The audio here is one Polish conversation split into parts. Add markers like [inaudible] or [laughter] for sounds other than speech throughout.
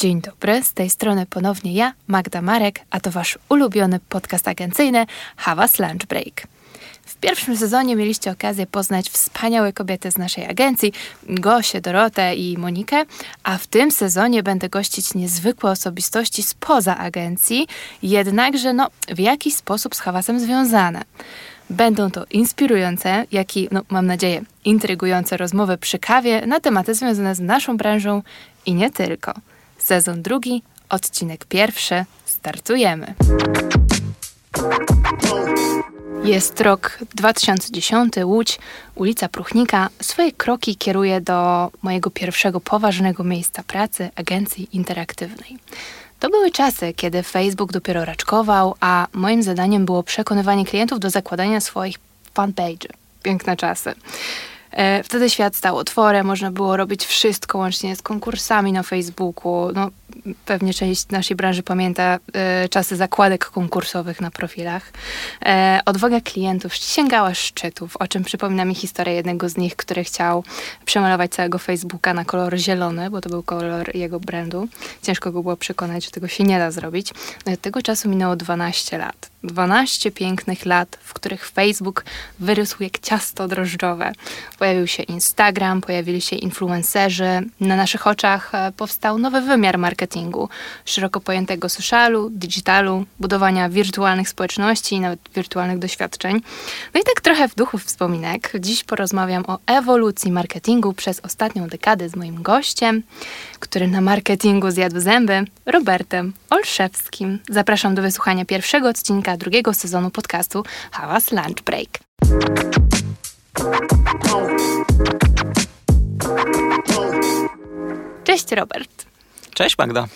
Dzień dobry, z tej strony ponownie ja, Magda Marek, a to wasz ulubiony podcast agencyjny Havas Lunch Break. W pierwszym sezonie mieliście okazję poznać wspaniałe kobiety z naszej agencji, Gosię, Dorotę i Monikę, a w tym sezonie będę gościć niezwykłe osobistości spoza agencji, jednakże no, w jakiś sposób z Hawasem związane. Będą to inspirujące, jak i, no, mam nadzieję, intrygujące rozmowy przy kawie na tematy związane z naszą branżą i nie tylko. Sezon drugi, odcinek pierwszy. Startujemy. Jest rok 2010, Łódź, ulica Pruchnika. Swoje kroki kieruję do mojego pierwszego poważnego miejsca pracy, agencji interaktywnej. To były czasy, kiedy Facebook dopiero raczkował, a moim zadaniem było przekonywanie klientów do zakładania swoich fanpage. Piękne czasy. E, wtedy świat stał otworem, można było robić wszystko łącznie z konkursami na Facebooku. No, pewnie część naszej branży pamięta e, czasy zakładek konkursowych na profilach. E, odwaga klientów sięgała szczytów, o czym przypomina mi historia jednego z nich, który chciał przemalować całego Facebooka na kolor zielony, bo to był kolor jego brandu. Ciężko go było przekonać, że tego się nie da zrobić. No, od tego czasu minęło 12 lat. 12 pięknych lat, w których Facebook wyrósł jak ciasto drożdżowe. Pojawił się Instagram, pojawili się influencerzy. Na naszych oczach e, powstał nowy wymiar marketingu, szeroko pojętego socialu, digitalu, budowania wirtualnych społeczności i nawet wirtualnych doświadczeń. No i tak trochę w duchu wspominek. Dziś porozmawiam o ewolucji marketingu przez ostatnią dekadę z moim gościem, który na marketingu zjadł zęby, Robertem Olszewskim. Zapraszam do wysłuchania pierwszego odcinka drugiego sezonu podcastu Hałas Lunch Break. Cześć Robert. Cześć Magda.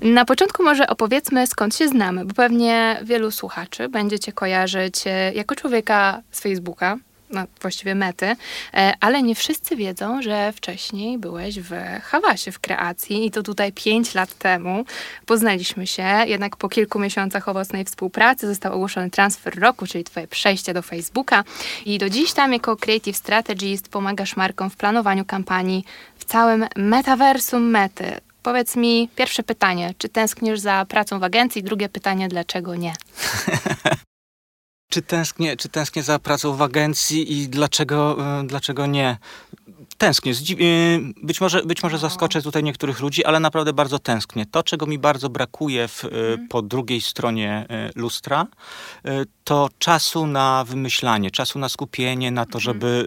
Na początku może opowiedzmy skąd się znamy, bo pewnie wielu słuchaczy będzie cię kojarzyć e, jako człowieka z Facebooka, no, właściwie mety, e, ale nie wszyscy wiedzą, że wcześniej byłeś w Hawasie w kreacji i to tutaj pięć lat temu poznaliśmy się, jednak po kilku miesiącach owocnej współpracy został ogłoszony transfer roku, czyli twoje przejście do Facebooka i do dziś tam jako Creative Strategist pomagasz markom w planowaniu kampanii w całym metaversum mety. Powiedz mi pierwsze pytanie, czy tęsknisz za pracą w agencji? Drugie pytanie, dlaczego nie? [laughs] czy tęsknię, czy tęsknię za pracą w agencji i dlaczego, e, dlaczego nie? Tęsknię. E, być może, być może zaskoczę tutaj niektórych ludzi, ale naprawdę bardzo tęsknię. To, czego mi bardzo brakuje w, mm. po drugiej stronie lustra, to czasu na wymyślanie, czasu na skupienie, na to, mhm. żeby,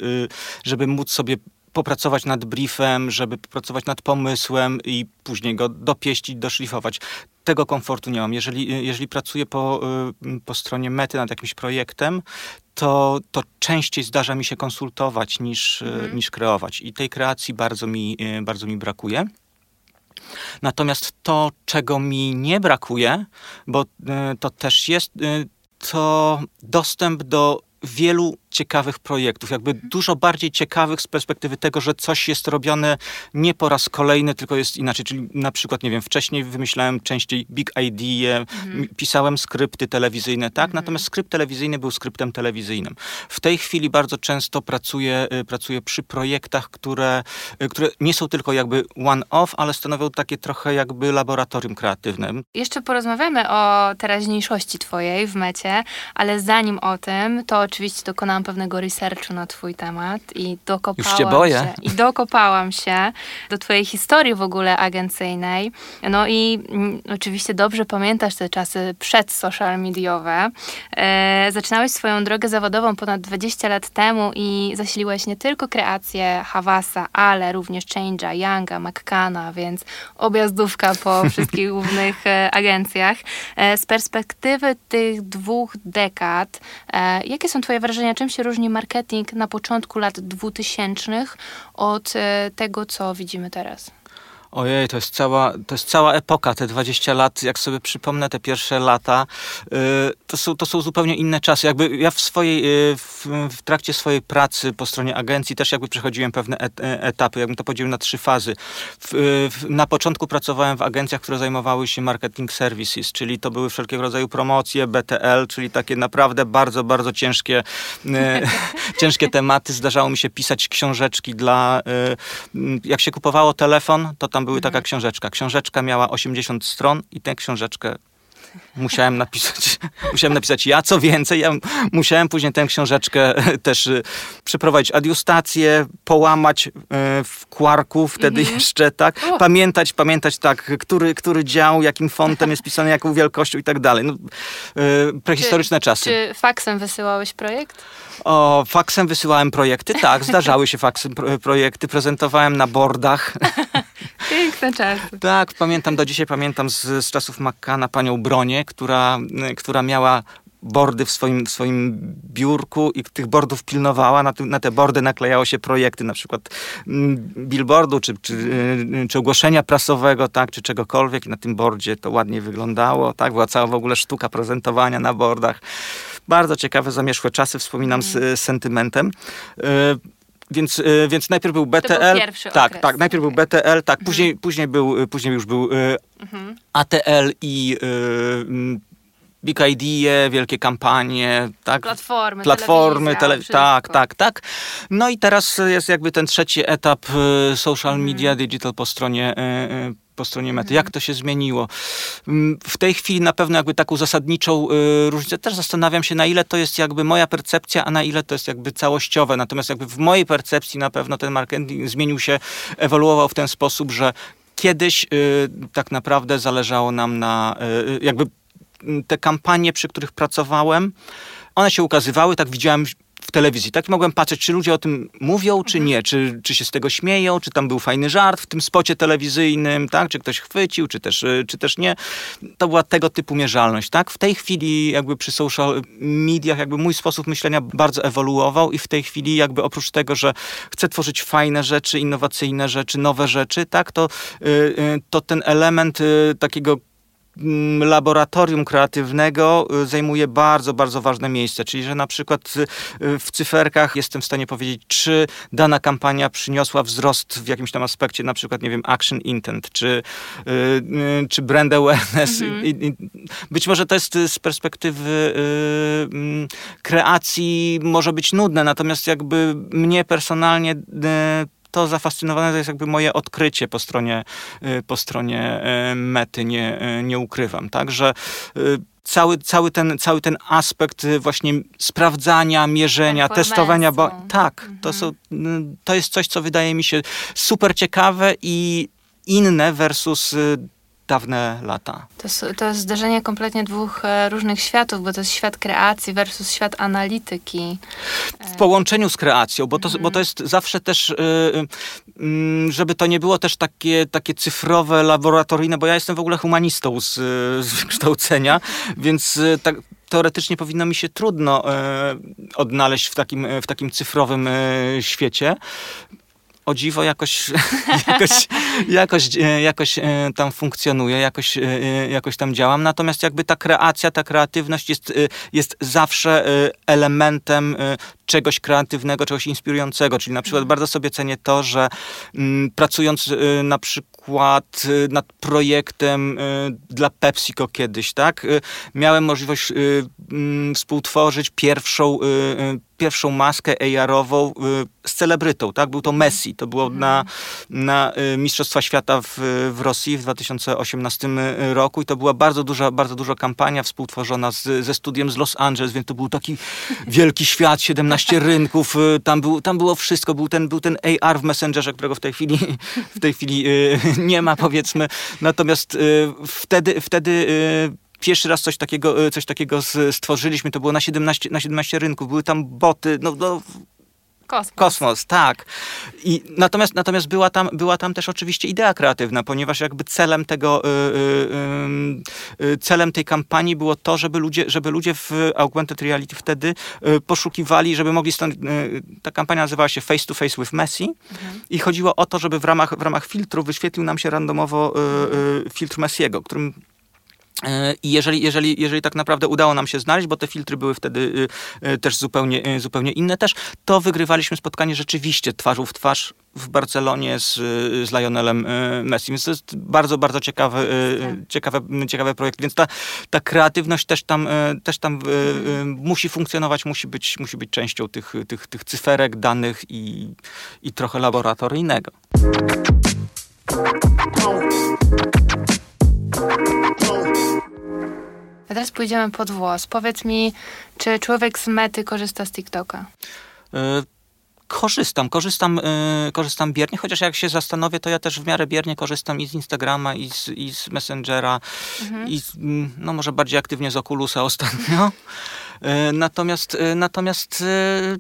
żeby móc sobie popracować nad briefem, żeby popracować nad pomysłem i później go dopieścić, doszlifować. Tego komfortu nie mam. Jeżeli, jeżeli pracuję po, y, po stronie mety nad jakimś projektem, to, to częściej zdarza mi się konsultować niż, y, mhm. niż kreować. I tej kreacji bardzo mi, y, bardzo mi brakuje. Natomiast to, czego mi nie brakuje, bo to też jest, to dostęp do wielu ciekawych projektów, jakby dużo bardziej ciekawych z perspektywy tego, że coś jest robione nie po raz kolejny, tylko jest inaczej. Czyli na przykład, nie wiem, wcześniej wymyślałem częściej big idea, mhm. pisałem skrypty telewizyjne, tak? Mhm. Natomiast skrypt telewizyjny był skryptem telewizyjnym. W tej chwili bardzo często pracuję, y, pracuję przy projektach, które, y, które nie są tylko jakby one-off, ale stanowią takie trochę jakby laboratorium kreatywne. Jeszcze porozmawiamy o teraźniejszości twojej w mecie, ale zanim o tym, to oczywiście dokonałam pewnego researchu na twój temat i dokopałam Już się boję. Się, i dokopałam się do twojej historii w ogóle agencyjnej. No i mm, oczywiście dobrze pamiętasz te czasy przed social mediowe. E, zaczynałeś swoją drogę zawodową ponad 20 lat temu i zasiliłeś nie tylko kreację Havasa, ale również Change'a, Younga, McCanna, więc objazdówka po [laughs] wszystkich głównych e, agencjach. E, z perspektywy tych dwóch dekad, e, jakie są twoje wrażenia, czym się różni marketing na początku lat 2000 od e, tego, co widzimy teraz? Ojej, to jest cała, to jest cała epoka, te 20 lat, jak sobie przypomnę te pierwsze lata, yy, to, są, to są zupełnie inne czasy. Jakby ja w swojej, yy, w, w, trakcie swojej pracy po stronie agencji też jakby przechodziłem pewne et, e, etapy, jakbym to podzielił na trzy fazy. W, w, na początku pracowałem w agencjach, które zajmowały się marketing services, czyli to były wszelkiego rodzaju promocje, BTL, czyli takie naprawdę bardzo, bardzo ciężkie, [laughs] ciężkie tematy. Zdarzało mi się pisać książeczki dla, jak się kupowało telefon, to tam tam były taka książeczka. Książeczka miała 80 stron i tę książeczkę musiałem napisać, [laughs] musiałem napisać ja. Co więcej, ja musiałem później tę książeczkę [laughs] też y, przeprowadzić adiustację, połamać y, w kwarku wtedy mm -hmm. jeszcze, tak? O. Pamiętać, pamiętać tak, który, który dział, jakim fontem jest pisany, jaką wielkością i tak dalej. No, y, prehistoryczne czy, czasy. Czy faksem wysyłałeś projekt? O, faksem wysyłałem projekty, tak, zdarzały się faksem projekty, prezentowałem na bordach. [laughs] Piękne czasy. Tak, pamiętam, do dzisiaj pamiętam z, z czasów McCanna panią Bronię, która, która miała bordy w swoim, w swoim biurku i tych bordów pilnowała. Na, na te bordy naklejało się projekty, na przykład mm, billboardu, czy, czy, y, czy ogłoszenia prasowego, tak, czy czegokolwiek. I na tym bordzie to ładnie wyglądało. Tak, była cała w ogóle sztuka prezentowania na bordach. Bardzo ciekawe, zamieszłe czasy, wspominam z, z sentymentem. Y, więc, y, więc najpierw był BTL. Był tak, okres. tak, najpierw okay. był BTL, tak, mhm. później, później, był, później już był mhm. ATL i Big Idea, wielkie kampanie, tak? Platformy, Platformy, tele, tak, tak, tak. No i teraz jest jakby ten trzeci etap social media, mm. digital po stronie po stronie mety. Jak to się zmieniło? Mm, w tej chwili na pewno jakby taką zasadniczą y, różnicę też zastanawiam się, na ile to jest jakby moja percepcja, a na ile to jest jakby całościowe. Natomiast jakby w mojej percepcji na pewno ten marketing zmienił się, ewoluował w ten sposób, że kiedyś y, tak naprawdę zależało nam na y, jakby mm, te kampanie, przy których pracowałem, one się ukazywały, tak widziałem w telewizji. Tak mogłem patrzeć, czy ludzie o tym mówią, czy mhm. nie, czy, czy się z tego śmieją, czy tam był fajny żart w tym spocie telewizyjnym, tak, czy ktoś chwycił, czy też, y, czy też nie. To była tego typu mierzalność, tak. W tej chwili jakby przy social mediach jakby mój sposób myślenia bardzo ewoluował i w tej chwili jakby oprócz tego, że chcę tworzyć fajne rzeczy, innowacyjne rzeczy, nowe rzeczy, tak, to, yy, to ten element takiego laboratorium kreatywnego y, zajmuje bardzo, bardzo ważne miejsce. Czyli, że na przykład y, w cyferkach jestem w stanie powiedzieć, czy dana kampania przyniosła wzrost w jakimś tam aspekcie, na przykład, nie wiem, action intent, czy, y, czy brand awareness. Mhm. Być może to jest z perspektywy kreacji może być nudne, natomiast jakby mnie personalnie to zafascynowane to jest jakby moje odkrycie po stronie, y, po stronie y, mety, nie, y, nie ukrywam. Także cały, cały, ten, cały ten aspekt właśnie sprawdzania, mierzenia, testowania. Bo, tak, mhm. to, są, to jest coś, co wydaje mi się super ciekawe i inne versus dawne lata. To, to jest zderzenie kompletnie dwóch e, różnych światów, bo to jest świat kreacji versus świat analityki. W połączeniu z kreacją, bo to, bo to jest zawsze też, y, y, żeby to nie było też takie, takie cyfrowe, laboratoryjne, bo ja jestem w ogóle humanistą z, z [laughs] wykształcenia, więc tak, teoretycznie powinno mi się trudno odnaleźć w takim, w takim cyfrowym świecie o dziwo jakoś, [laughs] jakoś, jakoś, e, jakoś e, tam funkcjonuje, jakoś, e, jakoś tam działam. Natomiast jakby ta kreacja, ta kreatywność jest, jest zawsze elementem czegoś kreatywnego, czegoś inspirującego. Czyli na przykład mhm. bardzo sobie cenię to, że m, pracując na przykład nad projektem dla PepsiCo kiedyś, tak, miałem możliwość współtworzyć pierwszą pierwszą maskę AR-ową y, z celebrytą, tak? Był to Messi. To było na, mhm. na y, Mistrzostwa Świata w, w Rosji w 2018 roku i to była bardzo duża, bardzo duża kampania współtworzona z, ze studiem z Los Angeles, więc to był taki wielki świat, 17 [laughs] rynków, y, tam, był, tam było wszystko, był ten, był ten AR w Messengerze, którego w tej chwili, w tej chwili [laughs] nie ma, powiedzmy. Natomiast wtedy, wtedy pierwszy raz coś takiego, e, coś takiego stworzyliśmy, to było na 17, na 17 rynków, były tam boty, no, no Kosmos. Kosmos, tak. I natomiast natomiast była, tam, była tam też oczywiście idea kreatywna, ponieważ jakby celem tego, yy, yy, celem tej kampanii było to, żeby ludzie, żeby ludzie w Augmented Reality wtedy yy, poszukiwali, żeby mogli stąd, ta kampania nazywała się Face to Face with Messi mhm. i chodziło o to, żeby w ramach, w ramach filtru wyświetlił nam się randomowo filtr Messiego, którym i jeżeli, jeżeli, jeżeli tak naprawdę udało nam się znaleźć, bo te filtry były wtedy y, y, też zupełnie, y, zupełnie inne też, to wygrywaliśmy spotkanie rzeczywiście twarzą w twarz w Barcelonie z, z Lionelem Messi. Więc to jest bardzo, bardzo ciekawy, tak. ciekawy, ciekawy projekt. Więc ta, ta kreatywność też tam, też tam musi funkcjonować, musi być, musi być częścią tych, tych, tych cyferek, danych i, i trochę laboratoryjnego. A teraz pójdziemy pod włos. Powiedz mi, czy człowiek z mety korzysta z TikToka? Y, korzystam, korzystam, y, korzystam biernie, chociaż jak się zastanowię, to ja też w miarę biernie korzystam i z Instagrama, i z, i z Messengera, mhm. i z, mm, no może bardziej aktywnie z Oculusa [laughs] ostatnio. Y, natomiast, natomiast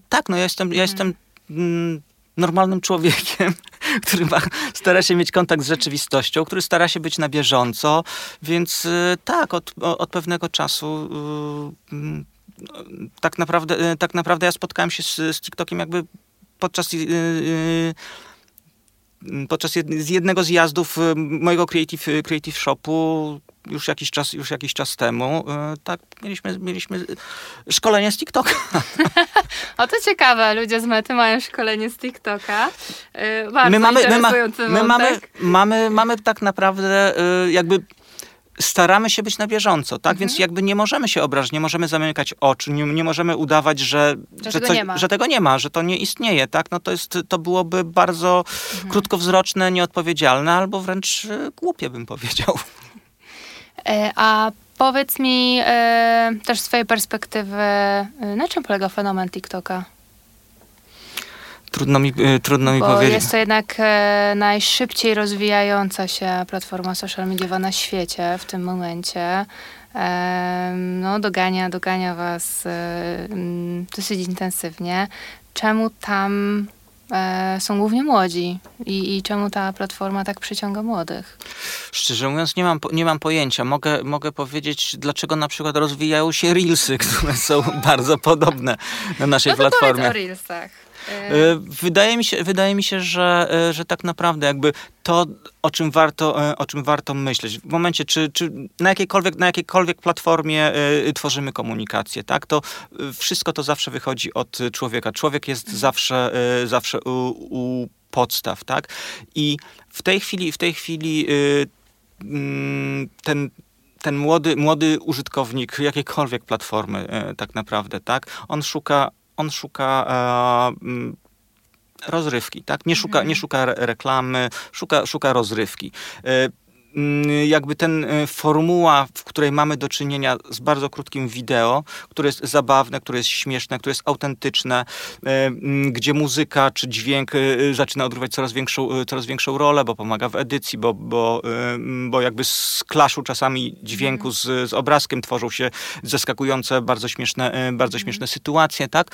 tak, no ja jestem, ja mhm. jestem mm, normalnym człowiekiem, [laughs] który ma, stara się mieć kontakt z rzeczywistością, który stara się być na bieżąco, więc y, tak, od, od pewnego czasu y, mm, tak naprawdę, y, tak naprawdę ja spotkałem się z, z TikTokiem jakby podczas podczas jednego z jazdów mojego creative, creative shopu już jakiś czas, już jakiś czas temu, e, tak, mieliśmy, mieliśmy szkolenie z TikToka. [laughs] o to ciekawe, ludzie z mety mają szkolenie z TikToka. E, bardzo my mamy, my, ma, my mamy, mamy, mamy tak naprawdę jakby staramy się być na bieżąco, tak? Mhm. Więc jakby nie możemy się obrażać, nie możemy zamykać oczu, nie, nie możemy udawać, że, że, że, tego że, tego nie ma, że to nie istnieje, tak? No to, jest, to byłoby bardzo mhm. krótkowzroczne, nieodpowiedzialne albo wręcz głupie bym powiedział. E, a powiedz mi e, też z twojej perspektywy, e, na czym polega fenomen TikToka? Trudno mi, trudno mi Bo powiedzieć. Jest to jednak najszybciej rozwijająca się platforma social mediowa na świecie w tym momencie. No, dogania, dogania was dosyć intensywnie. Czemu tam e, są głównie młodzi I, i czemu ta platforma tak przyciąga młodych? Szczerze mówiąc, nie mam, nie mam pojęcia. Mogę, mogę powiedzieć, dlaczego na przykład rozwijają się Reelsy, [laughs] które są bardzo podobne na naszej no to platformie. o Reelsach. E, wydaje mi się, wydaje mi się że, e, że tak naprawdę jakby to, o czym warto, e, o czym warto myśleć, w momencie, czy, czy na, jakiejkolwiek, na jakiejkolwiek platformie tworzymy komunikację, tak, to wszystko to zawsze wychodzi od człowieka. Człowiek jest mhm. zawsze, zawsze u, u podstaw, tak? I w tej chwili, w tej chwili mm, ten ten młody, młody użytkownik jakiejkolwiek platformy tak naprawdę, tak? On szuka on szuka e, rozrywki, tak? Nie szuka, mhm. nie szuka reklamy, szuka, szuka rozrywki. Mm, jakby ten e, formuła, w której mamy do czynienia z bardzo krótkim wideo, które jest zabawne, które jest śmieszne, które jest autentyczne, e, mm, gdzie muzyka czy dźwięk e, zaczyna odgrywać coraz większą, coraz większą rolę, bo pomaga w edycji, bo, bo, mm, bo jakby z klaszu czasami dźwięku z, z obrazkiem tworzą się zaskakujące, bardzo śmieszne, bardzo śmieszne sytuacje, tak?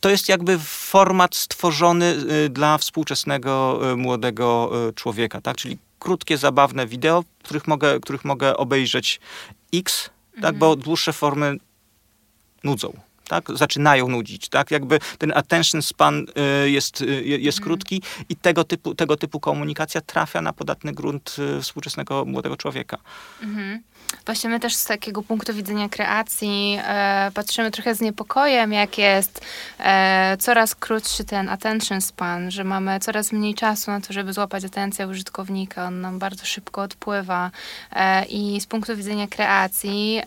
To jest jakby format stworzony dla współczesnego młodego człowieka, tak? Czyli krótkie, zabawne wideo, których mogę, których mogę obejrzeć x, tak, mhm. bo dłuższe formy nudzą. Tak, zaczynają nudzić, tak, jakby ten attention span y, jest, y, jest mhm. krótki i tego typu, tego typu komunikacja trafia na podatny grunt y, współczesnego młodego człowieka. Mhm. Właśnie my też z takiego punktu widzenia kreacji e, patrzymy trochę z niepokojem, jak jest e, coraz krótszy ten attention span, że mamy coraz mniej czasu na to, żeby złapać atencję użytkownika. On nam bardzo szybko odpływa. E, I z punktu widzenia kreacji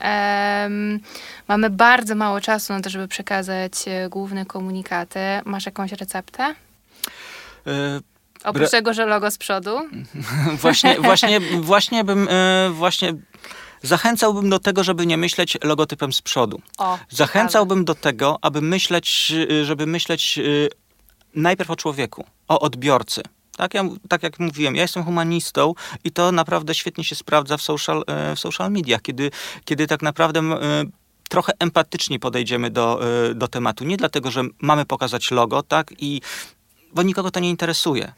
mamy bardzo mało czasu na to, żeby przekazać e, główne komunikaty. Masz jakąś receptę? E, Oprócz tego, że logo z przodu? [laughs] właśnie, właśnie, [laughs] właśnie bym, e, właśnie Zachęcałbym do tego, żeby nie myśleć logotypem z przodu. O, Zachęcałbym do tego, aby myśleć, y, żeby myśleć y, najpierw o człowieku, o odbiorcy. Tak, ja, tak jak mówiłem, ja jestem humanistą i to naprawdę świetnie się sprawdza w social, e, w social mediach, kiedy, kiedy tak naprawdę trochę empatycznie podejdziemy do, do tematu. Nie dlatego, że mamy pokazać logo, tak, i bo nikogo to nie interesuje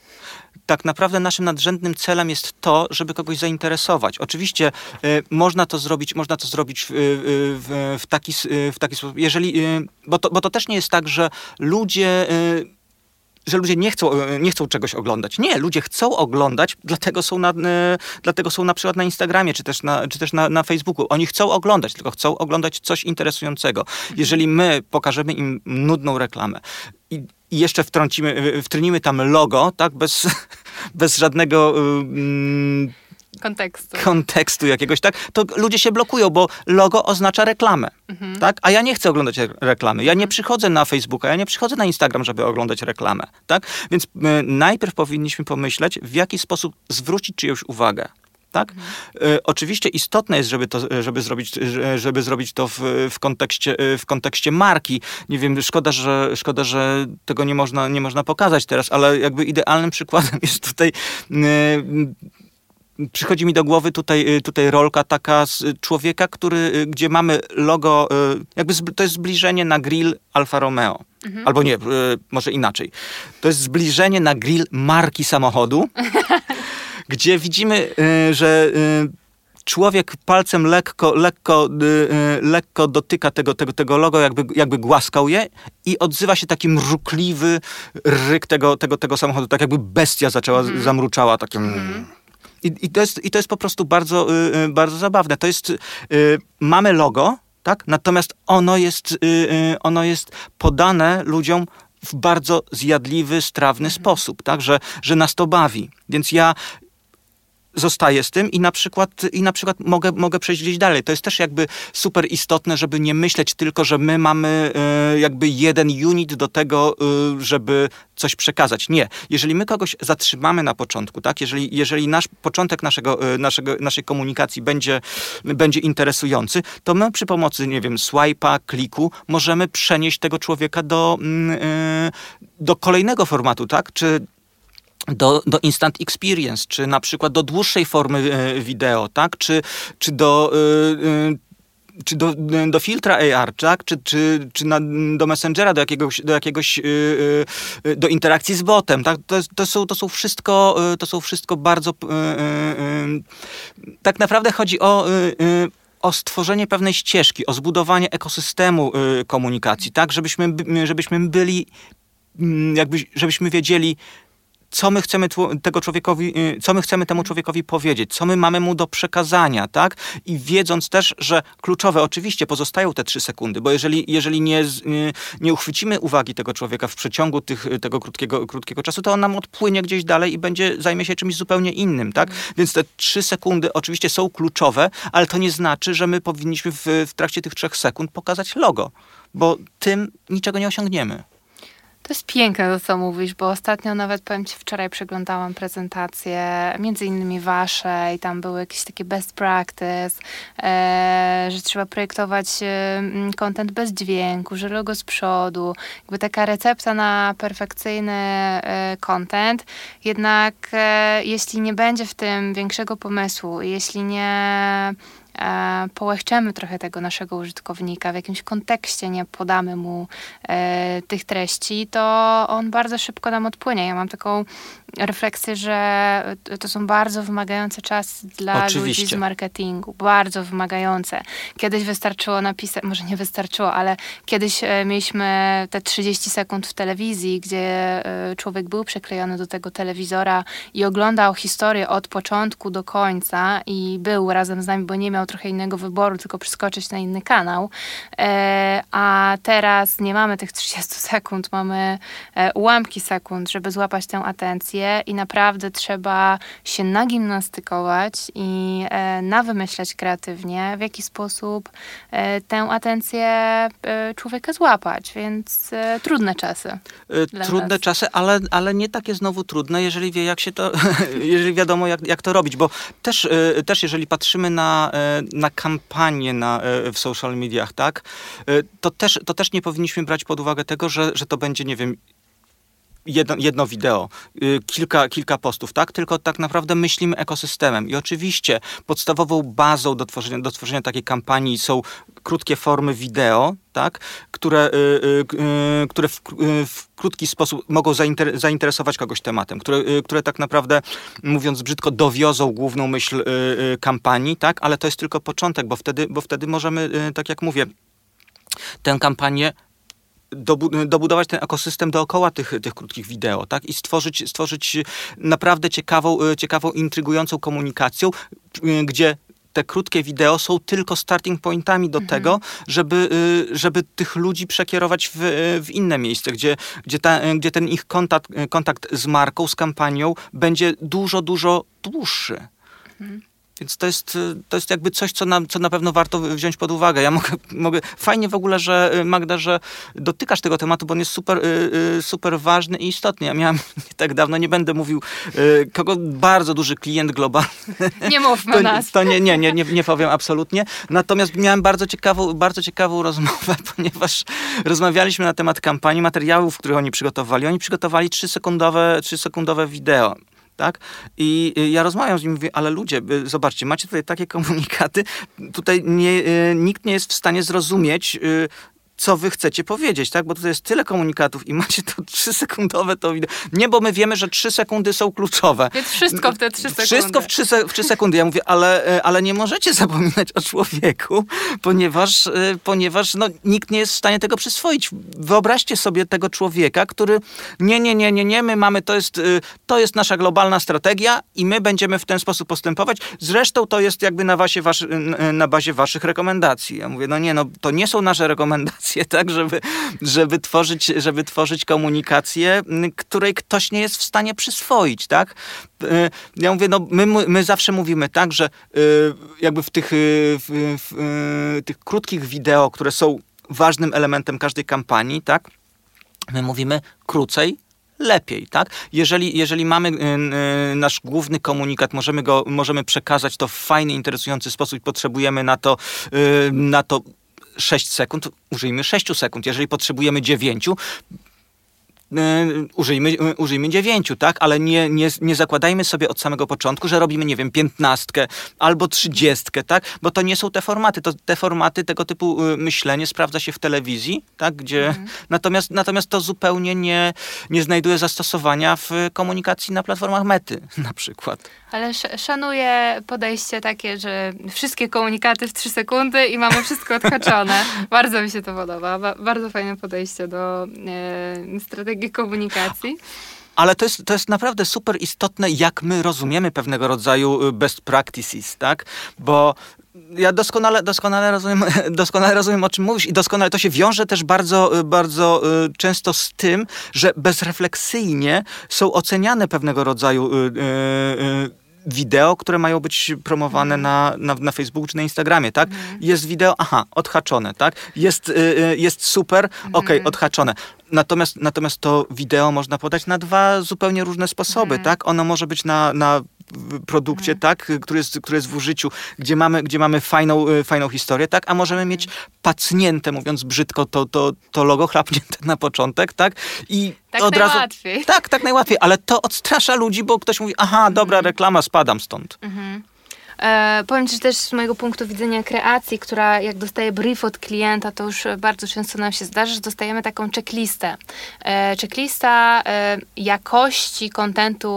tak naprawdę naszym nadrzędnym celem jest to, żeby kogoś zainteresować. Oczywiście y, można to zrobić, można to zrobić w, y, w, w, taki, y, w taki sposób, jeżeli, y, bo, to, bo to też nie jest tak, że ludzie y, że ludzie nie chcą, y, nie chcą czegoś oglądać. Nie, ludzie chcą oglądać, dlatego są na, dlatego są na przykład na Instagramie, czy też, na, czy też na, na Facebooku. Oni chcą oglądać, tylko chcą oglądać coś interesującego. Jeżeli my pokażemy im nudną reklamę i i jeszcze wtrącimy, wtrynimy tam logo, tak, bez, [laughs] bez żadnego, mm, kontekstu. kontekstu jakiegoś, tak, to ludzie się blokują, bo logo oznacza reklamę, Mhm. tak? A ja nie chcę oglądać re- reklamy. Ja nie przychodzę na Facebooka, ja nie przychodzę na Instagram, żeby oglądać reklamę, tak? Więc najpierw powinniśmy pomyśleć, w jaki sposób zwrócić czyjąś uwagę. Tak? Y, oczywiście istotne jest, żeby, to, żeby, zrobić, że- żeby zrobić to w, w, kontekście, y, w kontekście marki. Nie wiem, szkoda, że, szkoda, że tego nie można, nie można pokazać teraz, ale jakby idealnym przykładem [laughs] jest tutaj y, przychodzi mi do głowy tutaj, y, tutaj rolka taka z człowieka, który, y, gdzie mamy logo, y, jakby to jest zbliżenie na grill Alfa Romeo. Albo nie, może inaczej. To jest zbliżenie na grill marki samochodu, [laughs] gdzie widzimy, że człowiek palcem lekko, lekko, lekko dotyka tego, tego, tego logo, jakby, jakby głaskał je i odzywa się taki mrukliwy ryk tego, tego, tego samochodu, tak jakby bestia zaczęła, zamruczała takim... I, i, to jest, I to jest po prostu bardzo, y, y, bardzo zabawne. To jest, y, mamy logo, tak? Natomiast ono jest, ono jest podane ludziom w bardzo zjadliwy, strawny sposób, tak? Że, że nas to bawi. Więc ja zostaję z tym i na przykład, i na przykład mogę, mogę przejść gdzieś dalej. To jest też jakby super istotne, żeby nie myśleć tylko, że my mamy y, jakby jeden unit do tego, y, żeby coś przekazać. Nie. Jeżeli my kogoś zatrzymamy na początku, tak? Jeżeli, jeżeli nasz początek naszego, y, naszego, naszej komunikacji będzie, będzie interesujący, to my przy pomocy, nie wiem, swipe'a, kliku możemy przenieść tego człowieka do, mm, do kolejnego formatu, tak? Czy do, do instant experience, czy na przykład do dłuższej formy e, wideo, tak? Czy, czy do. e, czy do, do filtra AR, tak? Czy, czy, czy na, do Messengera, do jakiegoś, do jakiegoś, e, e, do interakcji z botem, tak? To, to, są, to są wszystko, to są wszystko bardzo, tak naprawdę chodzi o, o stworzenie pewnej ścieżki, o zbudowanie ekosystemu komunikacji, tak? Żebyśmy, by- żebyśmy byli, jakby, żebyśmy wiedzieli, co my chcemy tego człowiekowi, y, co my chcemy temu człowiekowi powiedzieć, co my mamy mu do przekazania, tak? I wiedząc też, że kluczowe oczywiście pozostają te trzy sekundy, bo jeżeli, jeżeli nie, y, nie uchwycimy uwagi tego człowieka w przeciągu tych, tego krótkiego, krótkiego czasu, to on nam odpłynie gdzieś dalej i będzie, zajmie się czymś zupełnie innym, tak? Więc te trzy sekundy oczywiście są kluczowe, ale to nie znaczy, że my powinniśmy w, w trakcie tych trzech sekund pokazać logo, bo tym niczego nie osiągniemy. To jest piękne to, co mówisz, bo ostatnio nawet, powiem Ci, wczoraj przeglądałam prezentację, między innymi wasze i tam były jakieś takie best practice, e, że trzeba projektować e, mm, content bez dźwięku, że logo z przodu, jakby taka recepta na perfekcyjny e, content. Jednak e, jeśli nie będzie w tym większego pomysłu, jeśli nie e, połechczemy trochę tego naszego użytkownika, w jakimś kontekście nie podamy mu e, tych treści, to on bardzo szybko nam odpłynie. Ja mam taką refleksję, że to są bardzo wymagające czasy dla ludzi Oczywiście. z marketingu. Bardzo wymagające. Kiedyś wystarczyło napisać, może nie wystarczyło, ale kiedyś e, mieliśmy te 30 sekund w telewizji, gdzie e, człowiek był przyklejony do tego telewizora i oglądał historię od początku do końca i był razem z nami, bo nie miał trochę innego wyboru, tylko przeskoczyć na inny kanał. E, a teraz nie mamy tych 30 [laughs] sekund, mamy e, ułamki sekund, żeby złapać tę atencję i naprawdę trzeba się nagimnastykować i e, nawymyślać kreatywnie, w jaki sposób tę atencję człowieka złapać, więc trudne czasy. Trudne was. czasy, ale, ale nie takie znowu trudne, jeżeli wie, jak się to, [laughs] jeżeli wiadomo, jak, jak to robić, bo też, też jeżeli patrzymy na, na kampanię na, y, w social mediach, tak, y, to też, to też nie powinniśmy brać pod uwagę tego, że, że to będzie, nie wiem, jedno, jedno wideo, y, kilka, kilka postów, tak? Tylko tak naprawdę myślimy ekosystemem. I oczywiście podstawową bazą do tworzenia, do tworzenia takiej kampanii są krótkie formy wideo, tak? Które, y, y, które w, w krótki sposób mogą zainter, zainteresować kogoś tematem, które, które tak naprawdę, mówiąc brzydko, dowiozą główną myśl kampanii, tak? Ale to jest tylko początek, bo wtedy, bo wtedy możemy, tak jak mówię, tę kampanię dobudować ten ekosystem dookoła tych, tych krótkich wideo, tak? I stworzyć, stworzyć naprawdę ciekawą, e, ciekawą, intrygującą komunikacją, y, gdzie te krótkie wideo są tylko starting pointami do tego, żeby, y, żeby tych ludzi przekierować w, w inne miejsce, gdzie, gdzie, ta, gdzie ten ich kontakt, kontakt z marką, z kampanią będzie dużo, dużo dłuższy. Więc to jest, y, to jest jakby coś, co na, co na pewno warto wziąć pod uwagę. Ja mogę, mogę, fajnie w ogóle, że y, Magda, że dotykasz tego tematu, bo on jest super, y, super ważny i istotny. Ja miałam [laughs] nie tak dawno, nie będę mówił, kogo bardzo duży klient globalny. Nie mówmy to, nas. To nie, nie, nie, nie, nie powiem absolutnie. Natomiast miałem bardzo ciekawą, bardzo ciekawą rozmowę, [laughs] ponieważ rozmawialiśmy na temat kampanii, materiałów, które oni przygotowali. Oni przygotowali trzysekundowe, trzysekundowe wideo tak? I ja rozmawiam z nim, mówię, ale ludzie, zobaczcie, macie tutaj takie [laughs] komunikaty, tutaj nie, y, nikt nie jest w stanie zrozumieć, y, co wy chcecie powiedzieć, tak? Bo tutaj jest tyle komunikatów i [laughs] macie to trzysekundowe to wideo. Nie, bo my wiemy, że trzy sekundy są kluczowe. Więc wszystko w te trzy sekundy. Wszystko w trzy, w trzy sekundy. Ja mówię, ale, e, ale nie możecie [laughs] zapominać o człowieku, ponieważ, e, ponieważ no, nikt nie jest w stanie tego przyswoić. Wyobraźcie sobie tego człowieka, który nie, nie, nie, nie, nie, my mamy, to jest, e, to jest nasza globalna strategia i my będziemy w ten sposób postępować. Zresztą to jest jakby na, wasie, wasz, na bazie waszych rekomendacji. Ja mówię, no nie, no to nie są nasze rekomendacje [laughs] tak, żeby, żeby, tworzyć, żeby tworzyć komunikację, której ktoś nie jest w stanie przyswoić, tak? Y, ja mówię, no my, my zawsze mówimy tak, że y, jakby w tych, y, w, w, tych krótkich wideo, które są ważnym elementem każdej kampanii, tak? My mówimy krócej, lepiej, tak? Jeżeli, jeżeli mamy nasz główny komunikat, możemy go, możemy przekazać to w fajny, interesujący sposób i potrzebujemy na to, na to 6 sekund, użyjmy 6 sekund. Jeżeli potrzebujemy 9, Yy, użyjmy, yy, użyjmy dziewięciu, tak? Ale nie, nie, nie zakładajmy sobie od samego początku, że robimy, nie wiem, piętnastkę albo trzydziestkę, tak? Bo to nie są te formaty. To, te formaty, tego typu yy, myślenie sprawdza się w telewizji, tak? Gdzie, mhm. natomiast, natomiast to zupełnie nie, nie znajduje zastosowania w komunikacji na platformach mety [laughs] na przykład. Ale szanuję podejście takie, że wszystkie komunikaty w trzy sekundy i mamy wszystko odhaczone. [laughs] bardzo mi się to podoba. Ba bardzo fajne podejście do e, strategii komunikacji. Ale to jest, to jest naprawdę super istotne, jak my rozumiemy pewnego rodzaju y, best practices, tak? Bo ja doskonale, doskonale, rozumiem, [laughs] doskonale rozumiem, o czym mówisz i doskonale to się wiąże też bardzo, y, bardzo y, często z tym, że bezrefleksyjnie są oceniane pewnego rodzaju wideo, które mają być promowane na, na, na Facebooku czy na Instagramie, tak? Mhm. Jest wideo, aha, odhaczone, tak? Jest, y, y jest super, mhm. okej, okay, odhaczone. Natomiast, natomiast to wideo można podać na dwa zupełnie różne sposoby, mhm. tak? Ono może być na, na produkcie, mhm. tak, który jest, który jest w użyciu, gdzie mamy, gdzie mamy fajną, y, fajną historię, tak, a możemy mieć pacnięte, mówiąc brzydko, to, to, to logo chlapnięte na początek, tak, i tak od najłatwiej. razu... Tak, tak najłatwiej, ale to odstrasza ludzi, bo ktoś mówi, aha, dobra, mhm. reklama, spadam stąd. Mhm. E, powiem Ci też z mojego punktu widzenia kreacji, która jak dostaje brief od klienta, to już bardzo często nam się zdarza, że dostajemy taką checklistę. E, checklista e, jakości kontentu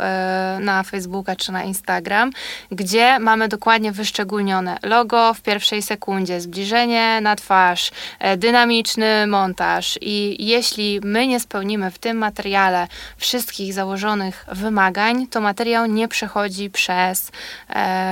e, na Facebooka czy na Instagram, gdzie mamy dokładnie wyszczególnione logo w pierwszej sekundzie, zbliżenie na twarz, e, dynamiczny montaż i jeśli my nie spełnimy w tym materiale wszystkich założonych wymagań, to materiał nie przechodzi przez e,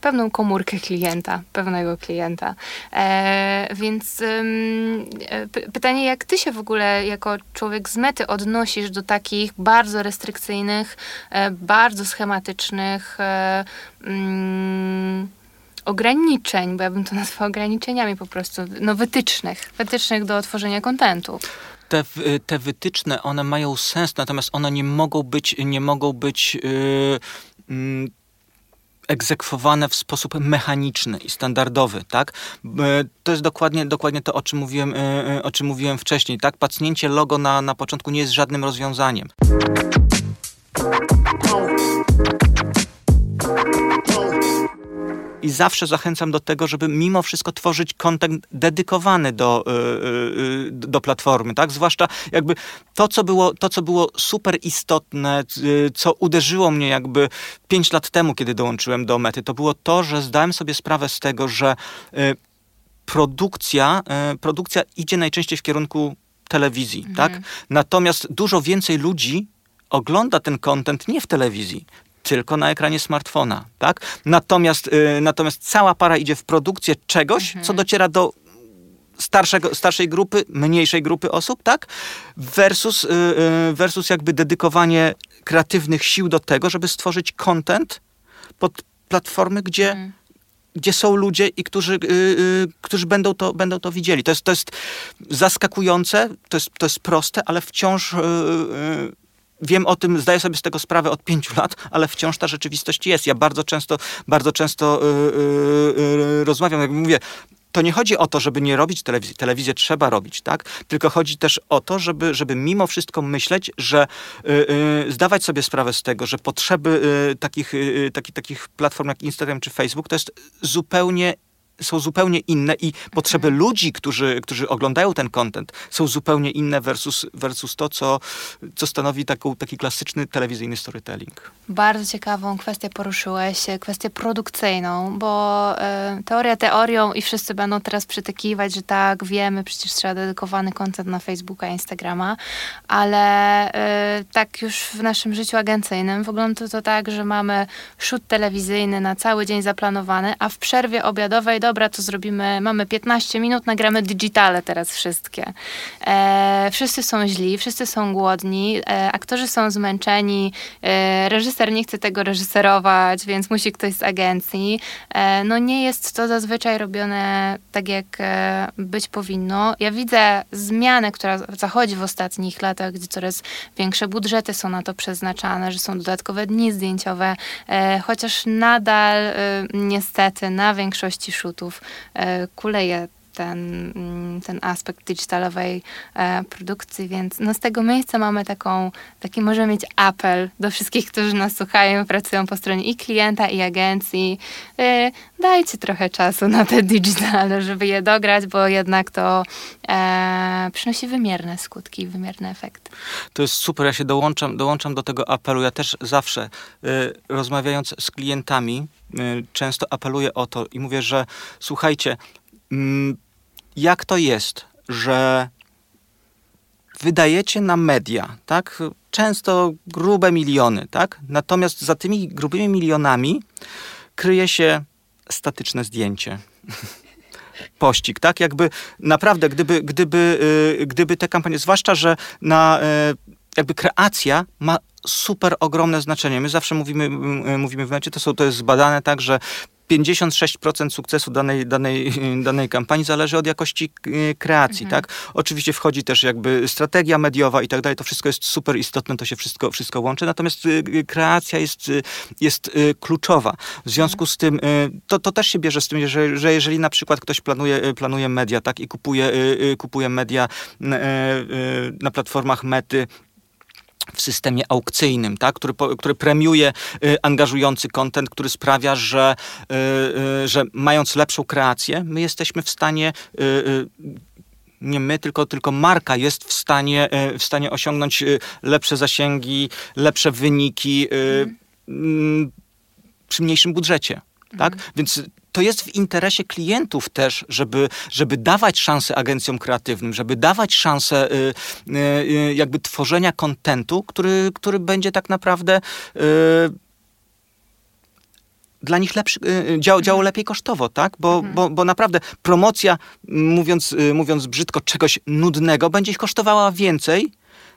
pewną komórkę klienta, pewnego klienta. E, więc e, pytanie, jak ty się w ogóle jako człowiek z mety odnosisz do takich bardzo restrykcyjnych, e, bardzo schematycznych e, mm, ograniczeń, bo ja bym to [laughs] nazwała ograniczeniami po prostu, no wytycznych, wytycznych do tworzenia kontentu te, te wytyczne, one mają sens, natomiast one nie mogą być, nie mogą być yy, egzekwowane w sposób mechaniczny i standardowy, tak? To jest dokładnie, dokładnie to, o czym, mówiłem, e, e, o czym mówiłem wcześniej, tak? Pacnięcie logo na, na początku nie jest żadnym rozwiązaniem. I zawsze zachęcam do tego, żeby mimo wszystko tworzyć kontent dedykowany do, yy, do platformy, tak? Zwłaszcza jakby to, co było, to, co było super istotne, co uderzyło mnie jakby pięć lat temu, kiedy dołączyłem do Mety, to było to, że zdałem sobie sprawę z tego, że produkcja, produkcja idzie najczęściej w kierunku telewizji, mhm. tak? Natomiast dużo więcej ludzi ogląda ten content nie w telewizji, tylko na ekranie smartfona, tak? Natomiast, y, natomiast cała para idzie w produkcję czegoś, mhm. co dociera do starszego, starszej grupy, mniejszej grupy osób, tak? Versus, versus jakby dedykowanie kreatywnych sił do tego, żeby stworzyć content pod platformy, gdzie mm gdzie są ludzie i którzy, yy, yy, którzy będą, to, będą to widzieli. To jest, to jest zaskakujące, to jest, to jest proste, ale wciąż yy, wiem o tym, zdaję sobie z tego sprawę od pięciu [laughs] lat, ale wciąż ta rzeczywistość jest. Ja bardzo często, bardzo często rozmawiam, jak mówię, to nie chodzi o to, żeby nie robić telewizji. Telewizję trzeba robić, tak? Tylko chodzi też o to, żeby, żeby mimo wszystko myśleć, że y, y, zdawać sobie sprawę z tego, że potrzeby y, takich, y, y, taki, takich platform jak Instagram czy Facebook to jest zupełnie są zupełnie inne i potrzeby ludzi, którzy, którzy oglądają ten content, są zupełnie inne versus, versus to, co, co stanowi taką, taki klasyczny telewizyjny storytelling. Bardzo ciekawą kwestię poruszyłeś, e, kwestię produkcyjną, bo y, teoria teorią i wszyscy będą teraz przytakiwać, że tak, wiemy, przecież trzeba dedykowany content na Facebooka, Instagrama, ale y, tak już w naszym życiu agencyjnym wygląda to tak, że mamy shoot telewizyjny na cały dzień zaplanowany, a w przerwie obiadowej do dobra, to zrobimy, mamy 15 minut, nagramy digitale teraz wszystkie. E, wszyscy są źli, wszyscy są głodni, e, aktorzy są zmęczeni, e, reżyser nie chce tego reżyserować, więc musi ktoś z agencji. E, no nie jest to zazwyczaj robione tak, jak e, być powinno. Ja widzę zmianę, która zachodzi w ostatnich latach, gdzie coraz większe budżety są na to przeznaczane, że są dodatkowe dni zdjęciowe, e, chociaż nadal niestety na większości shootów E, kuleje ten, mm, ten aspekt digitalowej e, produkcji, więc no z tego miejsca mamy taką, taki możemy mieć apel do wszystkich, którzy nas słuchają, pracują po stronie i klienta, i agencji. E, dajcie trochę czasu na te digitale, żeby je dograć, bo jednak to e, przynosi wymierne skutki, wymierne efekty. To jest super, ja się dołączam, dołączam do tego apelu. Ja też zawsze rozmawiając z klientami, często apeluję o to i mówię, że słuchajcie, jak to jest, że wydajecie na media, tak? Często grube miliony, tak? Natomiast za tymi grubymi milionami kryje się statyczne zdjęcie. [laughs] Pościg, tak? Jakby naprawdę, gdyby, gdyby, yy, gdyby te kampanie, zwłaszcza, że na yy, jakby kreacja ma super ogromne znaczenie. My zawsze mówimy, mówimy w mecie, to, są, to jest zbadane tak, że 56% sukcesu danej, danej, [laughs] danej kampanii zależy od jakości kreacji, mhm. tak? Oczywiście wchodzi też jakby strategia mediowa i tak dalej, to wszystko jest super istotne, to się wszystko, wszystko łączy, natomiast e, kreacja jest, e, jest kluczowa. W związku z tym, to, to też się bierze z tym, że, że jeżeli na przykład ktoś planuje, planuje media, tak? I kupuje, kupuje media na platformach mety, w systemie aukcyjnym, tak? który, który premiuje y, angażujący kontent, który sprawia, że, y, y, że mając lepszą kreację, my jesteśmy w stanie y, y, nie my, tylko, tylko marka jest w stanie, y, w stanie osiągnąć lepsze zasięgi, lepsze wyniki mm. przy mniejszym budżecie. Tak? Mm. Więc to jest w interesie klientów też, żeby, żeby dawać szansę agencjom kreatywnym, żeby dawać szansę y, y, y, jakby tworzenia kontentu, który, który będzie tak naprawdę dla nich lepszy, dział, działo mhm. lepiej kosztowo, tak? Bo, mhm. bo, bo naprawdę promocja, mówiąc, mówiąc brzydko, czegoś nudnego będzie ich kosztowała więcej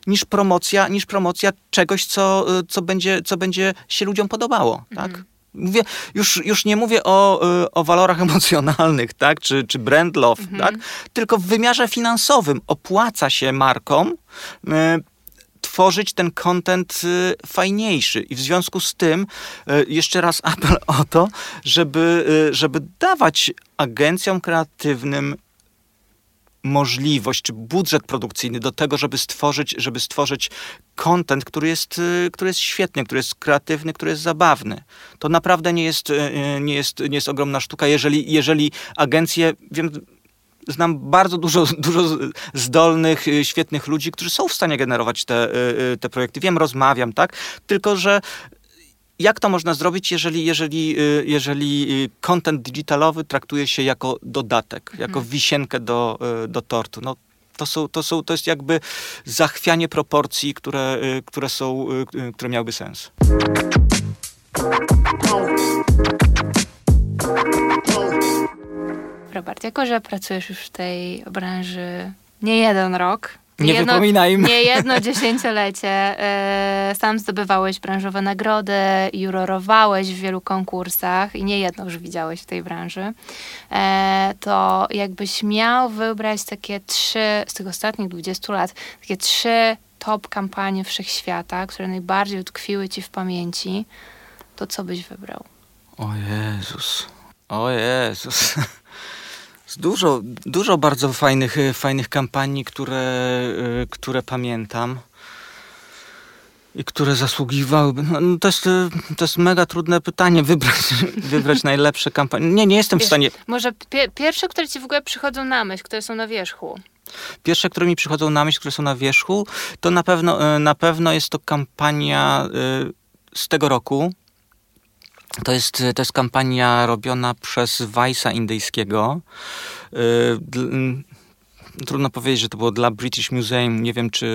niż promocja, niż promocja czegoś, co, co, będzie, co będzie się ludziom podobało, tak? Mhm. Mówię, już, już nie mówię o, y, o walorach [laughs] emocjonalnych, tak? czy, czy brand love, mhm. tak? tylko w wymiarze finansowym opłaca się markom y, tworzyć ten content y, fajniejszy. I w związku z tym y, jeszcze raz [laughs] apel o to, żeby, y, żeby dawać agencjom kreatywnym możliwość czy budżet produkcyjny do tego, żeby stworzyć, żeby stworzyć content, który jest, y, który jest świetny, który jest kreatywny, który jest zabawny. To naprawdę nie jest, y, nie jest, nie jest ogromna sztuka, jeżeli, jeżeli agencje, wiem, znam bardzo dużo, [laughs] dużo zdolnych, y, świetnych ludzi, którzy są w stanie generować te, te projekty. Wiem, rozmawiam, tak? Tylko, że jak to można zrobić, jeżeli, jeżeli, y, jeżeli y, content digitalowy traktuje się jako dodatek, mhm. jako wisienkę do, y, do tortu? No, to, są, to, są, to jest jakby zachwianie proporcji, które, które, są, które miałyby sens. Robert, jako że pracujesz już w tej branży nie jeden rok, nie jedno, wypominajmy. Nie jedno [laughs] dziesięciolecie. E, sam zdobywałeś branżowe nagrody, jurorowałeś w wielu konkursach i nie jedno już widziałeś w tej branży. E, to jakbyś miał wybrać takie trzy, z tych ostatnich 20 lat, takie trzy top kampanie wszechświata, które najbardziej utkwiły ci w pamięci, to co byś wybrał? O Jezus. O Jezus. [laughs] Dużo, dużo bardzo fajnych, e, fajnych kampanii, które, e, które pamiętam i które zasługiwałyby. No, no to, jest, e, to jest mega trudne pytanie, [laughs] wybrać, wybrać najlepsze kampanie. Nie, nie jestem Wiesz, w stanie. Może pie pierwsze, które ci w ogóle przychodzą na myśl, które są na wierzchu. Pierwsze, które mi przychodzą na myśl, które są na wierzchu, to na pewno, na pewno jest to kampania z tego roku, to jest, to jest kampania robiona przez Weissa indyjskiego. Y, trudno powiedzieć, że to było dla British Museum. Nie wiem, czy,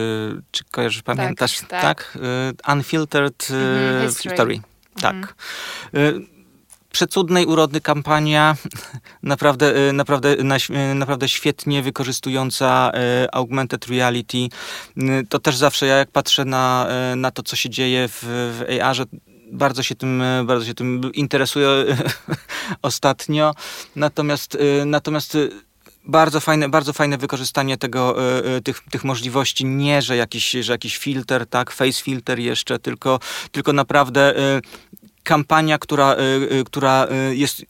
czy kojarzysz, tak, pamiętasz? Tak. tak? Y, Unfiltered mm -hmm, History. Tak. Mm. Przecudnej urody kampania, [laughs] naprawdę, naprawdę, naprawdę świetnie wykorzystująca augmented reality. To też zawsze ja jak patrzę na, na to, co się dzieje w, w AR-ze, bardzo się tym, e, bardzo się tym interesuję [laughs] ostatnio. Natomiast, e, natomiast e, bardzo fajne, bardzo fajne wykorzystanie tego, tych, tych możliwości. Nie, że jakiś, że jakiś filtr, tak, face filter jeszcze, tylko, tylko naprawdę kampania, która, która jest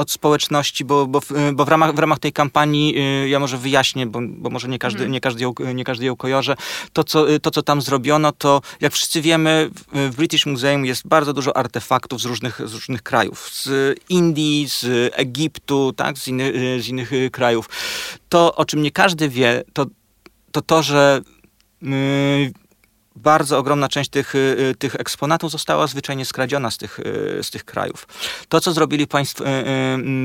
od społeczności, bo, bo, bo w, ramach, w ramach tej kampanii, y, ja może wyjaśnię, bo, bo może nie każdy, mm. nie, każdy ją, nie każdy ją kojarzy, to co, to co tam zrobiono, to jak wszyscy wiemy, w British Museum jest bardzo dużo artefaktów z różnych, z różnych krajów. Z Indii, z Egiptu, tak, z, inny, z innych y, krajów. To, o czym nie każdy wie, to to, to że bardzo ogromna część tych, y, y, tych eksponatów została zwyczajnie skradziona z tych, y, z tych krajów. To, co zrobili państwo,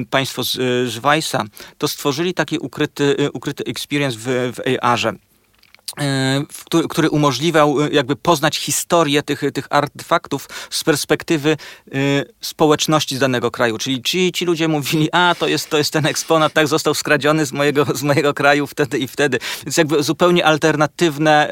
państwo z, z Weissa, to stworzyli taki ukryty, ukryty experience w, w AR-ze który, który umożliwiał jakby poznać historię tych, tych artefaktów z perspektywy y, społeczności z danego kraju. Czyli ci, ci ludzie mówili, a to jest, to jest ten eksponat, tak został skradziony z mojego, z mojego kraju wtedy i wtedy. Więc jakby zupełnie alternatywne,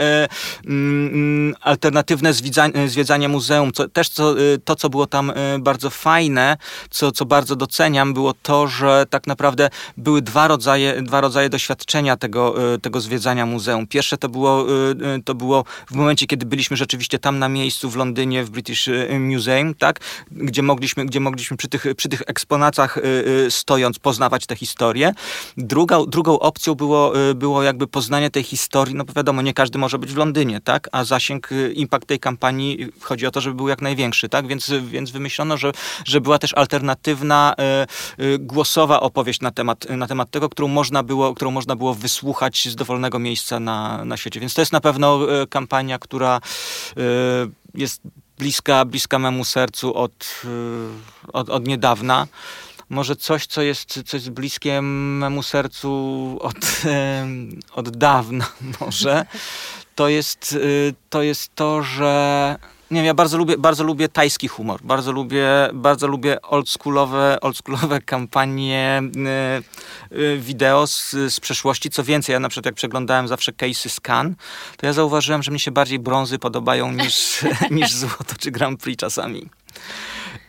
y, alternatywne zwiedzanie, zwiedzanie muzeum. Co, też co, to, co było tam bardzo fajne, co, co bardzo doceniam, było to, że tak naprawdę były dwa rodzaje, dwa rodzaje doświadczenia tego, tego zwiedzania muzeum. Pierwsze to było, y, y, to było w momencie, kiedy byliśmy rzeczywiście tam na miejscu w Londynie, w British y, Museum, tak? gdzie mogliśmy, gdzie mogliśmy przy tych, przy tych eksponatach stojąc poznawać tę historię. Druga, drugą opcją było, było jakby poznanie tej historii, no bo wiadomo, nie każdy może być w Londynie, tak? a zasięg, impact tej kampanii chodzi o to, żeby był jak największy, tak? więc, więc wymyślono, że, że była też alternatywna głosowa opowieść na temat, na temat tego, którą można było, którą można było wysłuchać z dowolnego miejsca na, na świecie. Więc to jest na pewno e, kampania, która e, jest bliska, bliska memu sercu od, e, od, od niedawna może coś, co jest, co jest bliskie memu sercu od, od dawna [laughs] może, to jest, to jest to, że nie wiem, ja bardzo lubię, bardzo lubię tajski humor. Bardzo lubię, bardzo lubię oldschoolowe, oldschoolowe kampanie y, y, wideo z, z przeszłości. Co więcej, ja na przykład jak przeglądałem zawsze case'y Scan, to ja zauważyłem, że mi się bardziej brązy podobają niż, [laughs] niż złoto czy Grand Prix czasami.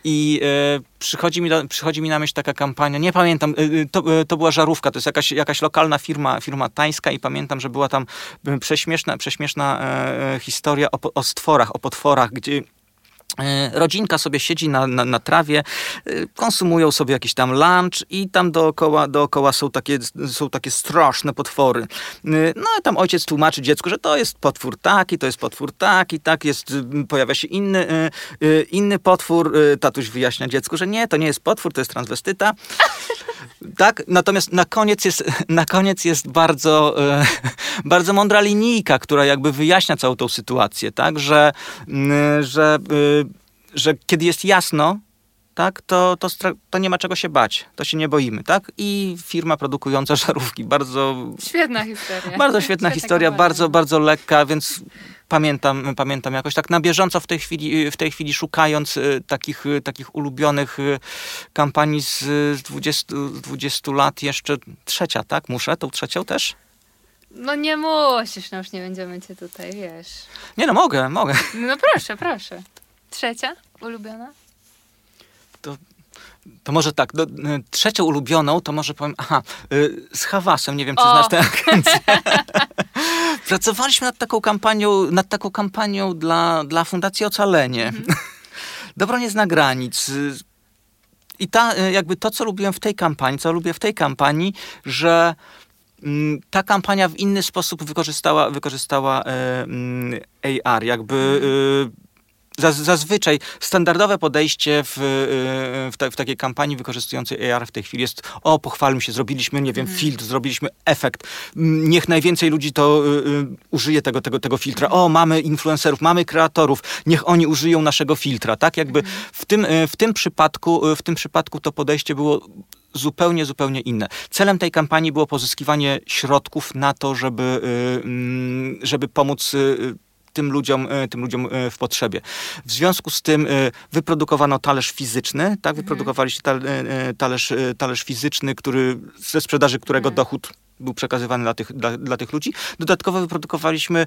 I e, przychodzi, mi przychodzi mi na myśl taka kampania, nie pamiętam, e, to, e, to była żarówka, to jest jakaś, jakaś lokalna firma, firma tańska i pamiętam, że była tam prześmieszna, prześmieszna historia o, o stworach, o potworach, gdzie rodzinka sobie siedzi na, na, na, trawie, e, konsumują sobie jakiś tam lunch i tam dookoła, dookoła są, takie, są takie straszne potwory. E, no i tam ojciec tłumaczy dziecku, że to jest potwór taki, to jest potwór taki, tak jest, pojawia się inny, inny potwór. Tatuś wyjaśnia dziecku, że nie, to nie jest potwór, to jest transwestyta. [laughs] Tak, natomiast na koniec jest, na koniec jest bardzo, [laughs] bardzo mądra linijka, która jakby wyjaśnia całą tą sytuację, tak, że, że że kiedy jest jasno, tak, to, to, to nie ma czego się bać, to się nie boimy, tak? I firma produkująca [laughs] żarówki, bardzo... Świetna historia. Bardzo świetna [laughs] historia, bardzo, bardzo lekka, więc pamiętam, pamiętam jakoś tak na bieżąco w tej chwili, w tej chwili szukając y, takich, y, takich ulubionych y, kampanii z 20, 20 lat, jeszcze trzecia, tak? Muszę tą trzecią też? No nie musisz, no już nie będziemy cię tutaj, wiesz. Nie no, mogę, mogę. No proszę, proszę. Trzecia ulubiona? To, to może tak, do, trzecią ulubioną to może powiem, aha, z Hawasem, nie wiem czy o. znasz tę [laughs] agencję. Pracowaliśmy nad taką kampanią, nad taką kampanią dla, dla Fundacji Ocalenie. Mhm. [laughs] Dobro nie zna granic. I ta, jakby to, co lubiłem w tej kampanii, co lubię w tej kampanii, że mm, ta kampania w inny sposób wykorzystała, wykorzystała e, mm, AR, jakby mhm. Zazwyczaj standardowe podejście w, y, w, ta, w, takiej kampanii wykorzystującej AR w tej chwili jest o, pochwalmy się, zrobiliśmy, nie wiem, mm. filtr, zrobiliśmy efekt. Niech najwięcej ludzi to y, y, użyje tego, tego, tego filtra. O, mamy influencerów, mamy kreatorów, niech oni użyją naszego filtra, tak? Jakby mm. w, tym, y, w, tym przypadku, y, w tym przypadku to podejście było zupełnie, zupełnie inne. Celem tej kampanii było pozyskiwanie środków na to, żeby, żeby pomóc tym ludziom, e, tym ludziom e, w potrzebie. W związku z tym e, wyprodukowano talerz fizyczny, tak? Mhm. Wyprodukowaliście talerz, talerz fizyczny, który, ze sprzedaży którego mhm. dochód był przekazywany dla tych, dla, dla tych ludzi. Dodatkowo wyprodukowaliśmy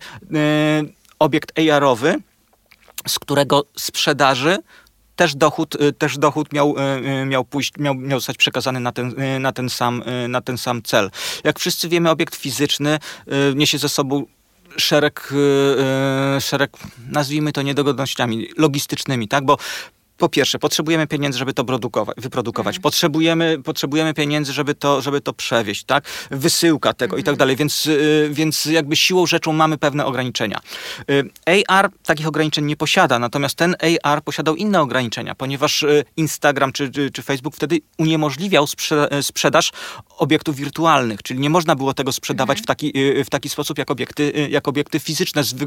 obiekt AR-owy, z którego sprzedaży też dochód, też dochód miał, miał pójść, miał, miał zostać przekazany na ten, na, ten sam, na ten sam cel. Jak wszyscy wiemy, obiekt fizyczny niesie ze sobą szereg, y, y, szereg, nazwijmy to niedogodnościami logistycznymi, tak? Bo po pierwsze, potrzebujemy pieniędzy, żeby to produkować, wyprodukować. Mm. Potrzebujemy, potrzebujemy pieniędzy, żeby to, żeby to przewieźć, tak? Wysyłka tego mm. i tak mhm. dalej, więc, y, więc jakby siłą rzeczą mamy pewne ograniczenia. Y, AR takich ograniczeń nie posiada, natomiast ten AR posiadał inne ograniczenia, ponieważ y, Instagram czy, czy, czy Facebook wtedy uniemożliwiał sprze sprzedaż obiektów wirtualnych, czyli nie można było tego sprzedawać mm. w, taki, w taki sposób jak obiekty, jak obiekty fizyczne z, wy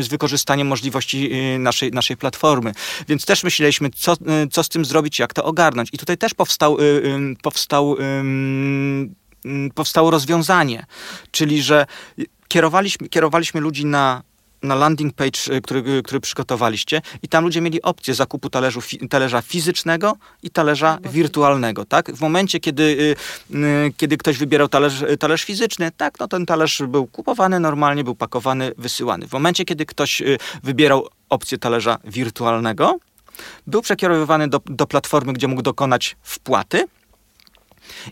z wykorzystaniem możliwości naszej, naszej platformy. Więc też myśleliśmy, co, y, co z tym zrobić, jak to ogarnąć. I tutaj też powstał, y, powstał, powstało rozwiązanie, czyli że kierowaliśmy, kierowaliśmy ludzi na na landing page, y, który, który przygotowaliście i tam ludzie mieli opcję zakupu talerzu, talerza fizycznego i talerza wirtualnego, tak? W momencie, kiedy, kiedy ktoś wybierał talerz, talerz fizyczny, tak, no ten talerz był kupowany normalnie, był pakowany, wysyłany. W momencie, kiedy ktoś wybierał opcję talerza wirtualnego, był przekierowywany do, do platformy, gdzie mógł dokonać wpłaty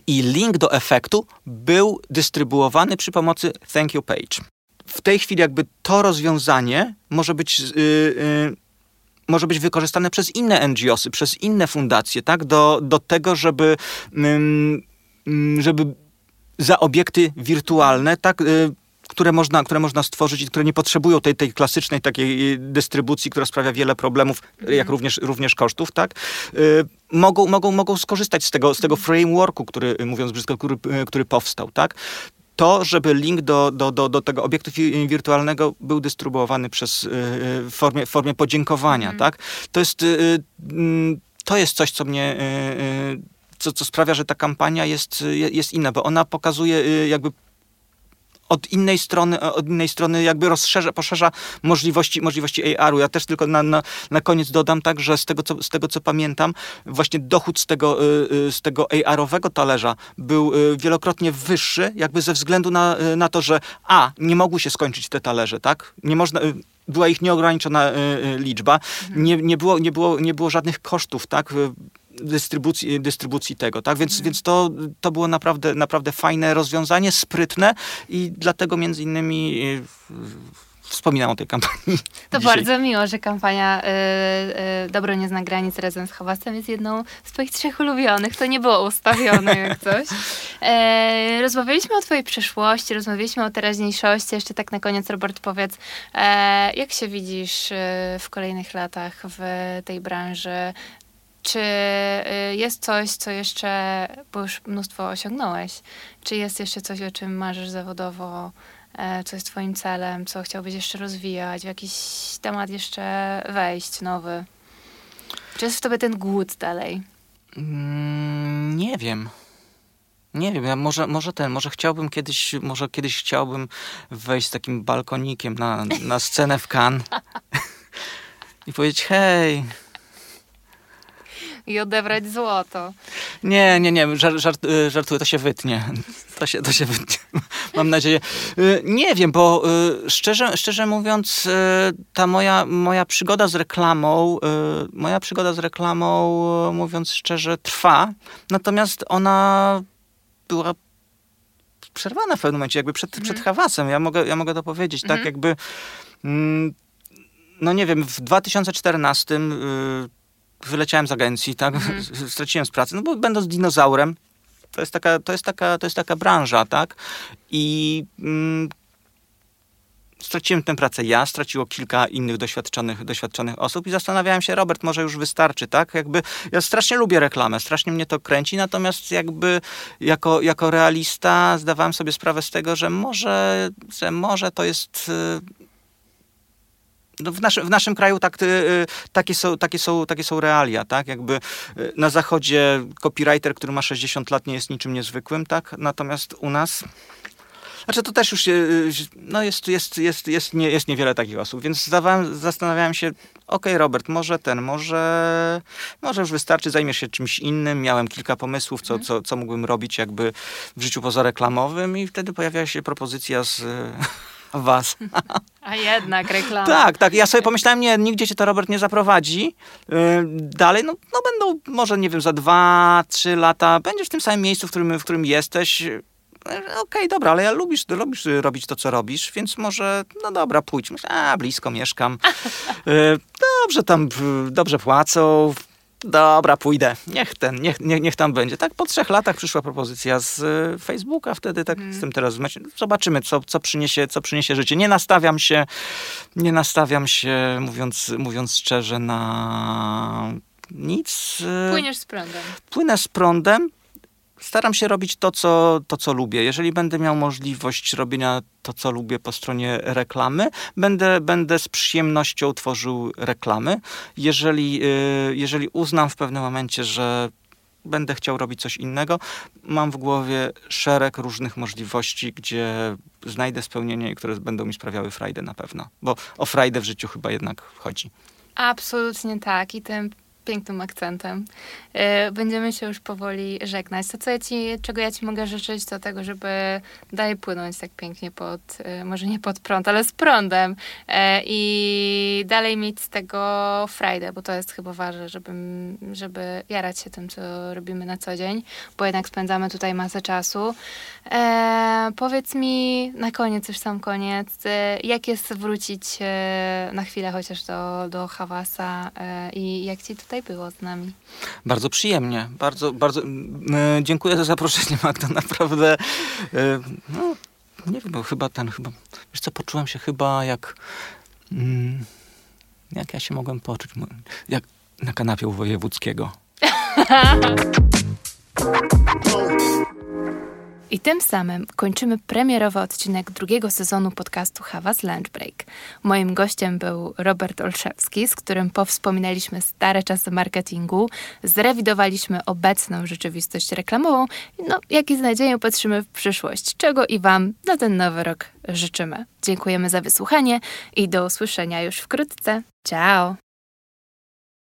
i link do efektu był dystrybuowany przy pomocy thank you page. W tej chwili jakby to rozwiązanie może być yy, yy, może być wykorzystane przez inne NGOsy, przez inne fundacje, tak? Do, do tego, żeby, żeby za obiekty wirtualne, tak? Y, które można, które można stworzyć i które nie potrzebują tej, tej klasycznej takiej y, dystrybucji, która sprawia wiele problemów, jak mhm. również, również kosztów, tak? Y, mogą, mogą, mogą skorzystać z tego, z tego frameworku, który, mówiąc brzydko, który, y, który powstał, tak? to, żeby link do, do, do, do tego obiektu wirtualnego był dystrybuowany przez, w, formie, formie podziękowania, mm. tak? To jest, mm, to jest coś, co mnie, co, co sprawia, że ta kampania jest, jest inna, bo ona pokazuje jakby od innej strony, e, od innej strony jakby rozszerza, poszerza możliwości, możliwości AR-u. Ja też tylko na, na, na koniec dodam tak, że z tego, co, z tego co pamiętam, właśnie dochód z tego, e, e, z tego AR-owego talerza był wielokrotnie wyższy, jakby ze względu na, na to, że a, nie mogły się skończyć te talerze, tak? Nie można była ich nieograniczona liczba, nie, nie, było, nie, było, nie było żadnych kosztów, tak? Dystrybucji, dystrybucji tego, tak? Więc, mhm. więc to, to było naprawdę, naprawdę fajne rozwiązanie, sprytne i dlatego między innymi e, wspominam o tej kampanii. [laughs] To dzisiaj. bardzo miło, że kampania y, y, Dobro nie zna granic razem z Hałasem jest jedną z twoich trzech ulubionych. To nie było ustawione jak [laughs] coś. E, rozmawialiśmy o twojej przyszłości, rozmawialiśmy o teraźniejszości. Jeszcze tak na koniec, Robert, powiedz, e, jak się widzisz w kolejnych latach w tej branży? Czy y, jest coś, co jeszcze, bo już mnóstwo osiągnąłeś, czy jest jeszcze coś, o czym marzysz zawodowo, e, co jest twoim celem, co chciałbyś jeszcze rozwijać, w jakiś temat jeszcze wejść nowy? Czy jest w tobie ten głód dalej? Mm, nie wiem. Nie wiem, ja może, może ten, może chciałbym kiedyś, może kiedyś chciałbym wejść z takim balkonikiem na, na scenę w Cannes [laughs] i powiedzieć hej. I odebrać złoto. Nie, nie, nie, żart, żart, y, żartuję, to się wytnie. To się, to się wytnie, [laughs] mam nadzieję. Y, nie wiem, bo y, szczerze, szczerze mówiąc, ta moja, moja przygoda z reklamą, moja przygoda z reklamą, mówiąc szczerze, trwa. Natomiast ona była przerwana w pewnym momencie, jakby przed, mhm. przed hawasem. Ja mogę, ja mogę to powiedzieć, tak? mhm. tak jakby... Mm, no nie wiem, w 2014 y, wyleciałem z agencji, tak? Mhm. [laughs] Straciłem z pracy, no bo będąc dinozaurem, to jest taka, to jest taka, to jest taka branża, tak? I mm, straciłem tę pracę ja, straciło kilka innych doświadczonych, doświadczonych osób i zastanawiałem się, Robert, może już wystarczy, tak? Jakby, ja strasznie lubię reklamę, strasznie mnie to kręci, natomiast jakby jako, jako realista zdawałem sobie sprawę z tego, że może, że może to jest y, no w, naszym, w naszym kraju tak, y, takie, są, takie, są, takie są realia, tak? Jakby y, na zachodzie copywriter, który ma 60 lat nie jest niczym niezwykłym, tak? Natomiast u nas znaczy to też już y, no jest, jest, jest, jest, nie, jest niewiele takich osób, więc zdawałem, zastanawiałem się, okay, Robert, może ten, może, może już wystarczy, zajmiesz się czymś innym. Miałem kilka pomysłów, co, co, co mógłbym robić jakby w życiu pozareklamowym i wtedy pojawiła się propozycja z was. A jednak reklama. Tak, tak. Ja sobie pomyślałem, nie, nigdzie cię to Robert nie zaprowadzi. Yy, dalej, no, no będą, może nie wiem, za dwa, trzy lata, będziesz w tym samym miejscu, w którym, w którym jesteś okej, okay, dobra, ale ja lubisz, lubisz robić to, co robisz, więc może, no dobra, pójdź. Myślę, a, blisko mieszkam. E, dobrze tam, dobrze płacą. Dobra, pójdę. Niech ten, niech, niech, niech tam będzie. Tak po trzech latach przyszła propozycja z e, Facebooka, wtedy tak hmm. z tym teraz zobaczymy, co, co, przyniesie, co przyniesie życie. Nie nastawiam się, nie nastawiam się, mówiąc, mówiąc szczerze, na nic. E, Płyniesz z prądem. Płynę z prądem staram się robić to co, to, co lubię. Jeżeli będę miał możliwość robienia to, co lubię po stronie reklamy, będę, będę z przyjemnością tworzył reklamy. Jeżeli, y, jeżeli uznam w pewnym momencie, że będę chciał robić coś innego, mam w głowie szereg różnych możliwości, gdzie znajdę spełnienie, które będą mi sprawiały frajdę na pewno. Bo o frajdę w życiu chyba jednak chodzi. Absolutnie tak. I ten pięknym akcentem. E, będziemy się już powoli żegnać. To, co ja ci, czego ja ci mogę życzyć, to tego, żeby dalej płynąć tak pięknie pod, e, może nie pod prąd, ale z prądem e, i dalej mieć z tego frajdę, bo to jest chyba ważne, żeby, żeby jarać się tym, co robimy na co dzień, bo jednak spędzamy tutaj masę czasu. powiedz mi na koniec, już sam koniec, jak jest wrócić na chwilę chociaż do, do Hawasa i jak ci tutaj tutaj było z nami. Bardzo przyjemnie. Bardzo, bardzo yy, dziękuję za zaproszenie, [laughs] Magda. Naprawdę. Yy, no, nie wiem, bo chyba ten, chyba. Wiesz co, poczułem się chyba jak. Yy, jak ja się mogłem poczuć? Jak na kanapie u wojewódzkiego. [laughs] I tym samym kończymy premierowy odcinek drugiego sezonu podcastu Hawas Lunch Break. Moim gościem był Robert Olszewski, z którym powspominaliśmy stare czasy marketingu, zrewidowaliśmy obecną rzeczywistość reklamową, no jaki z nadzieją patrzymy w przyszłość, czego i Wam na ten nowy rok życzymy. Dziękujemy za wysłuchanie i do usłyszenia już wkrótce. Ciao!